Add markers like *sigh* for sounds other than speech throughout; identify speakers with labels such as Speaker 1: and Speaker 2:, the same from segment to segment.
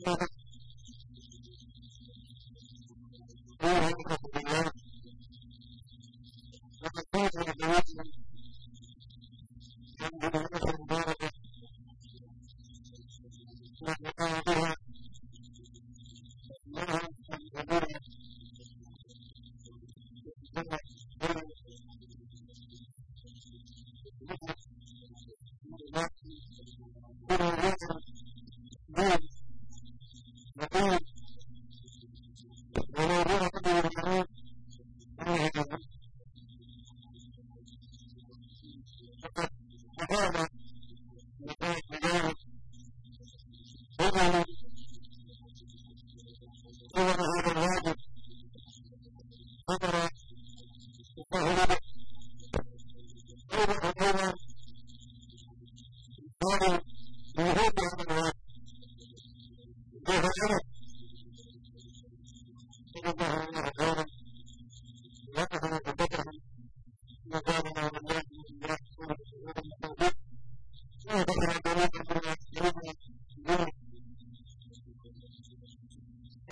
Speaker 1: Yeah.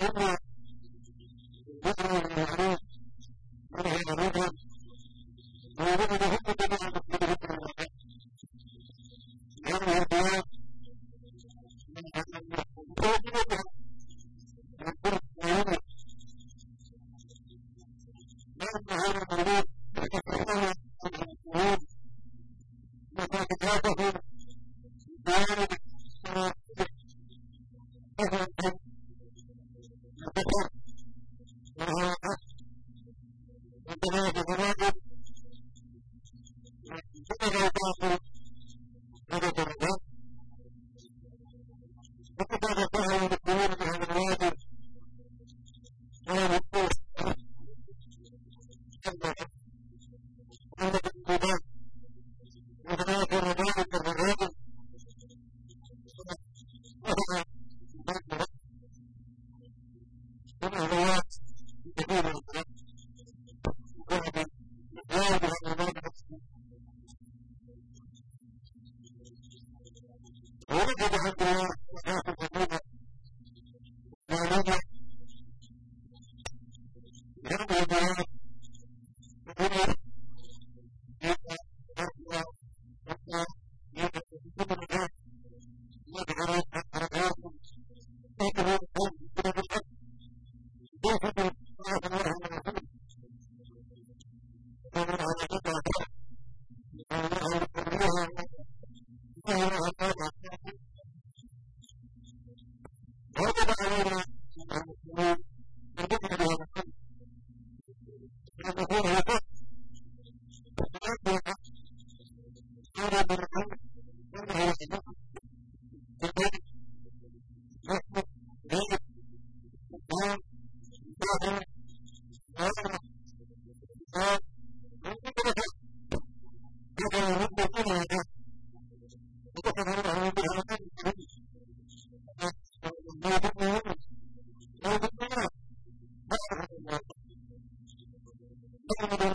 Speaker 1: every Thank you.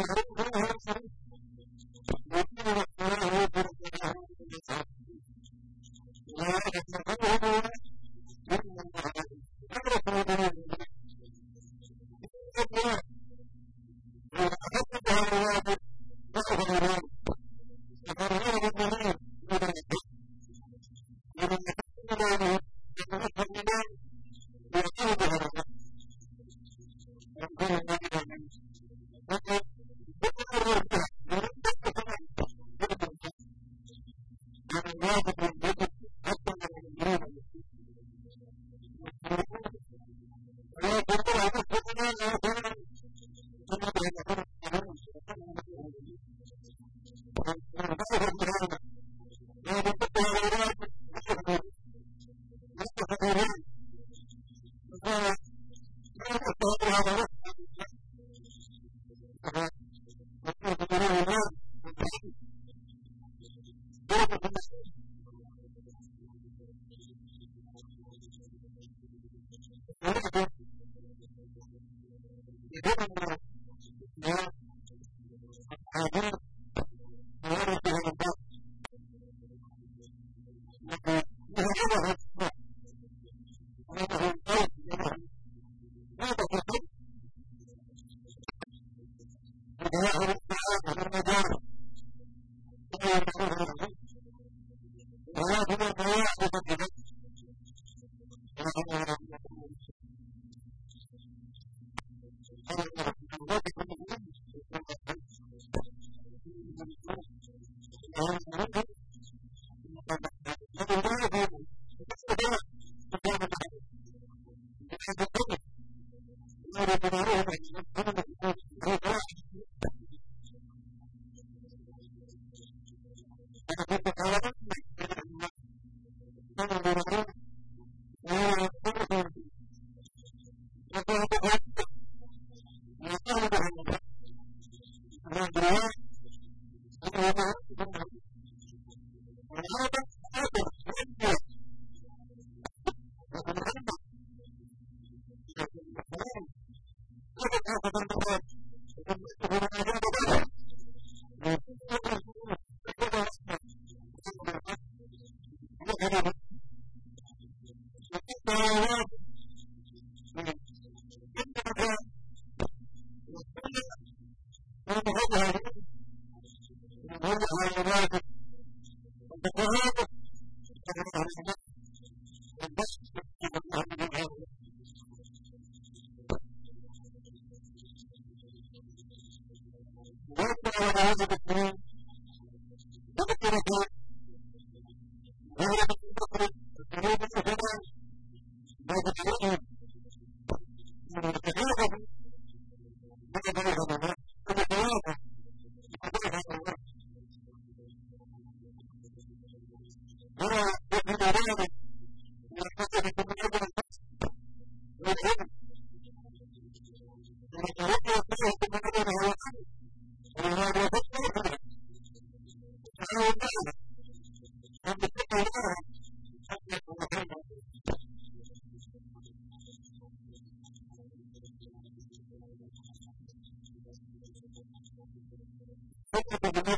Speaker 1: Hallelujah. Wow. Lord What the hell is it between Thank you.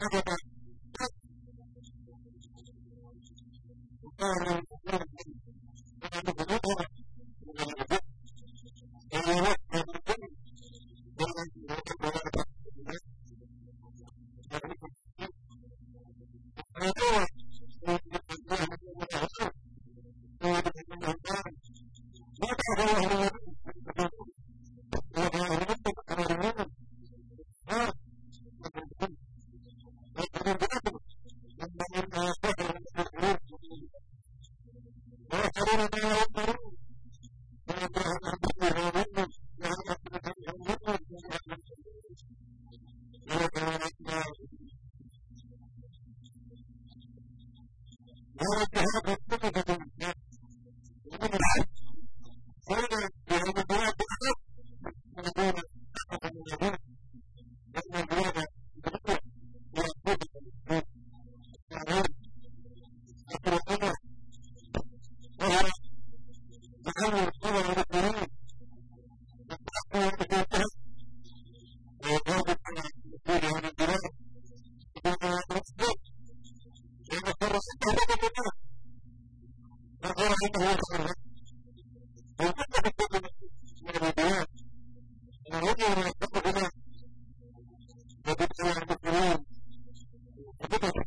Speaker 1: Bye-bye. *laughs* どうやっ。Thank you.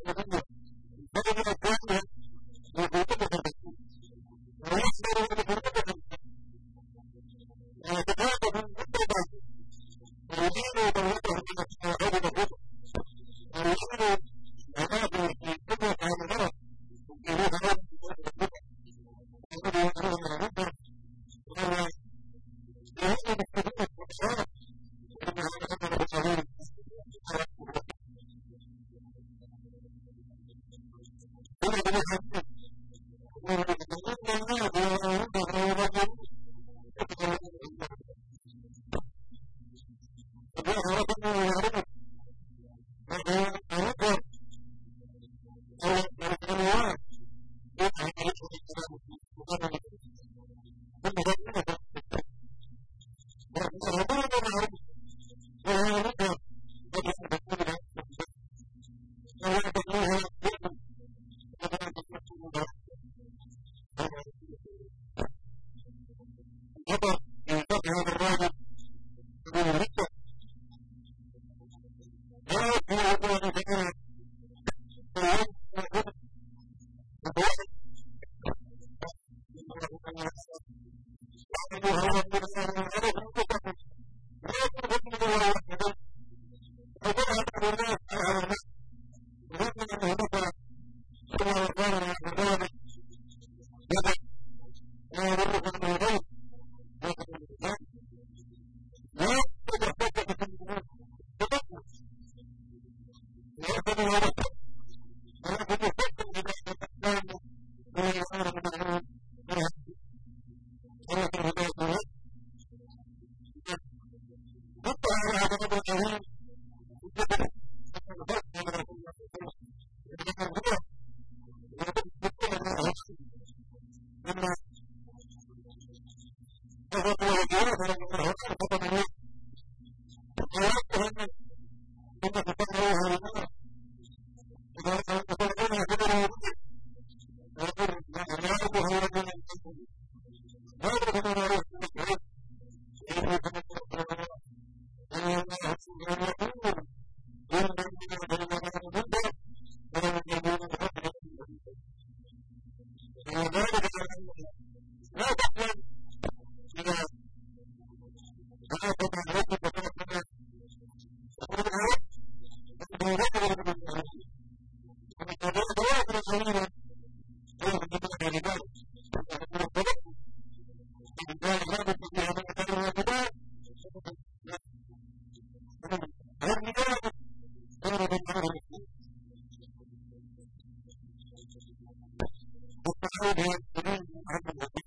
Speaker 1: Bu kadar bir şey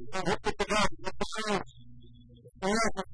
Speaker 1: Look at the God. Look at the God.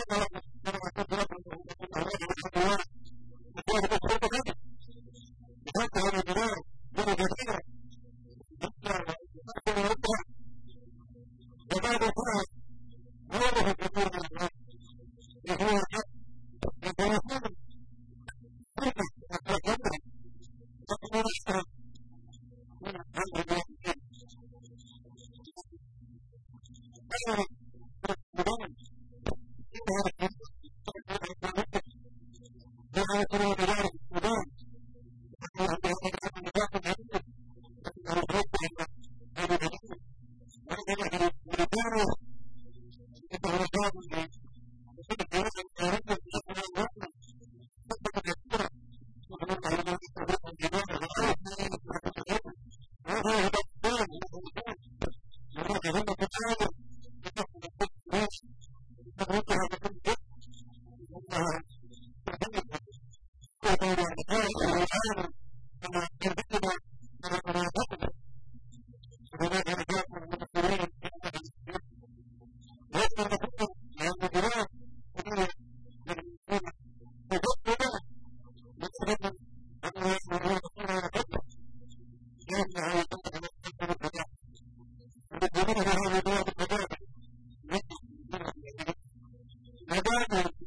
Speaker 1: you.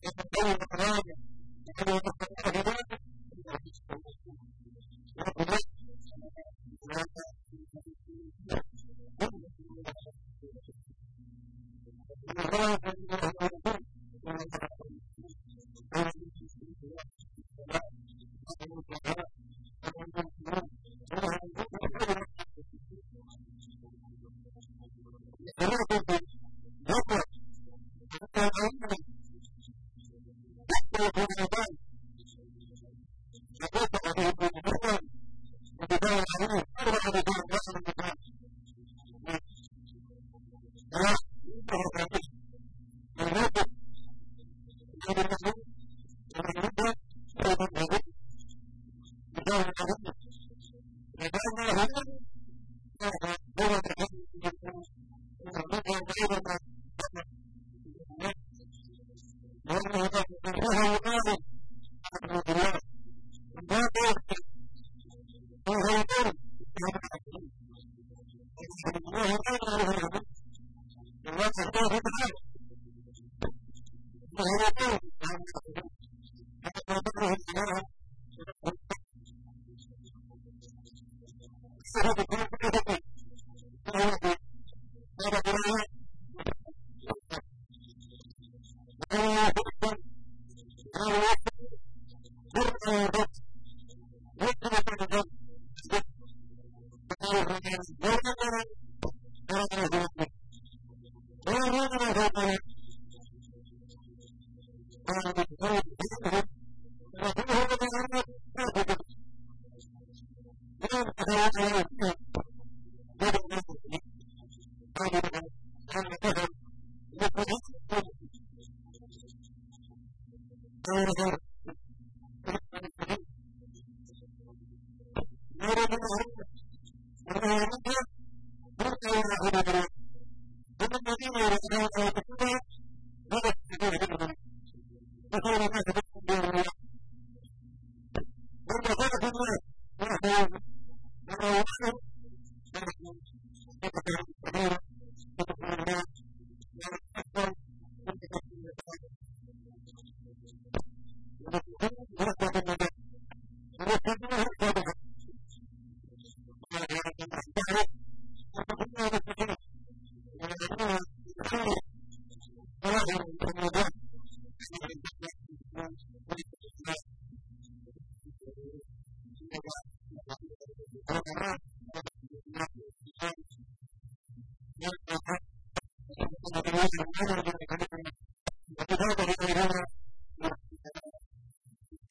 Speaker 1: Я никогда не направлен. Я его الوقت قرآن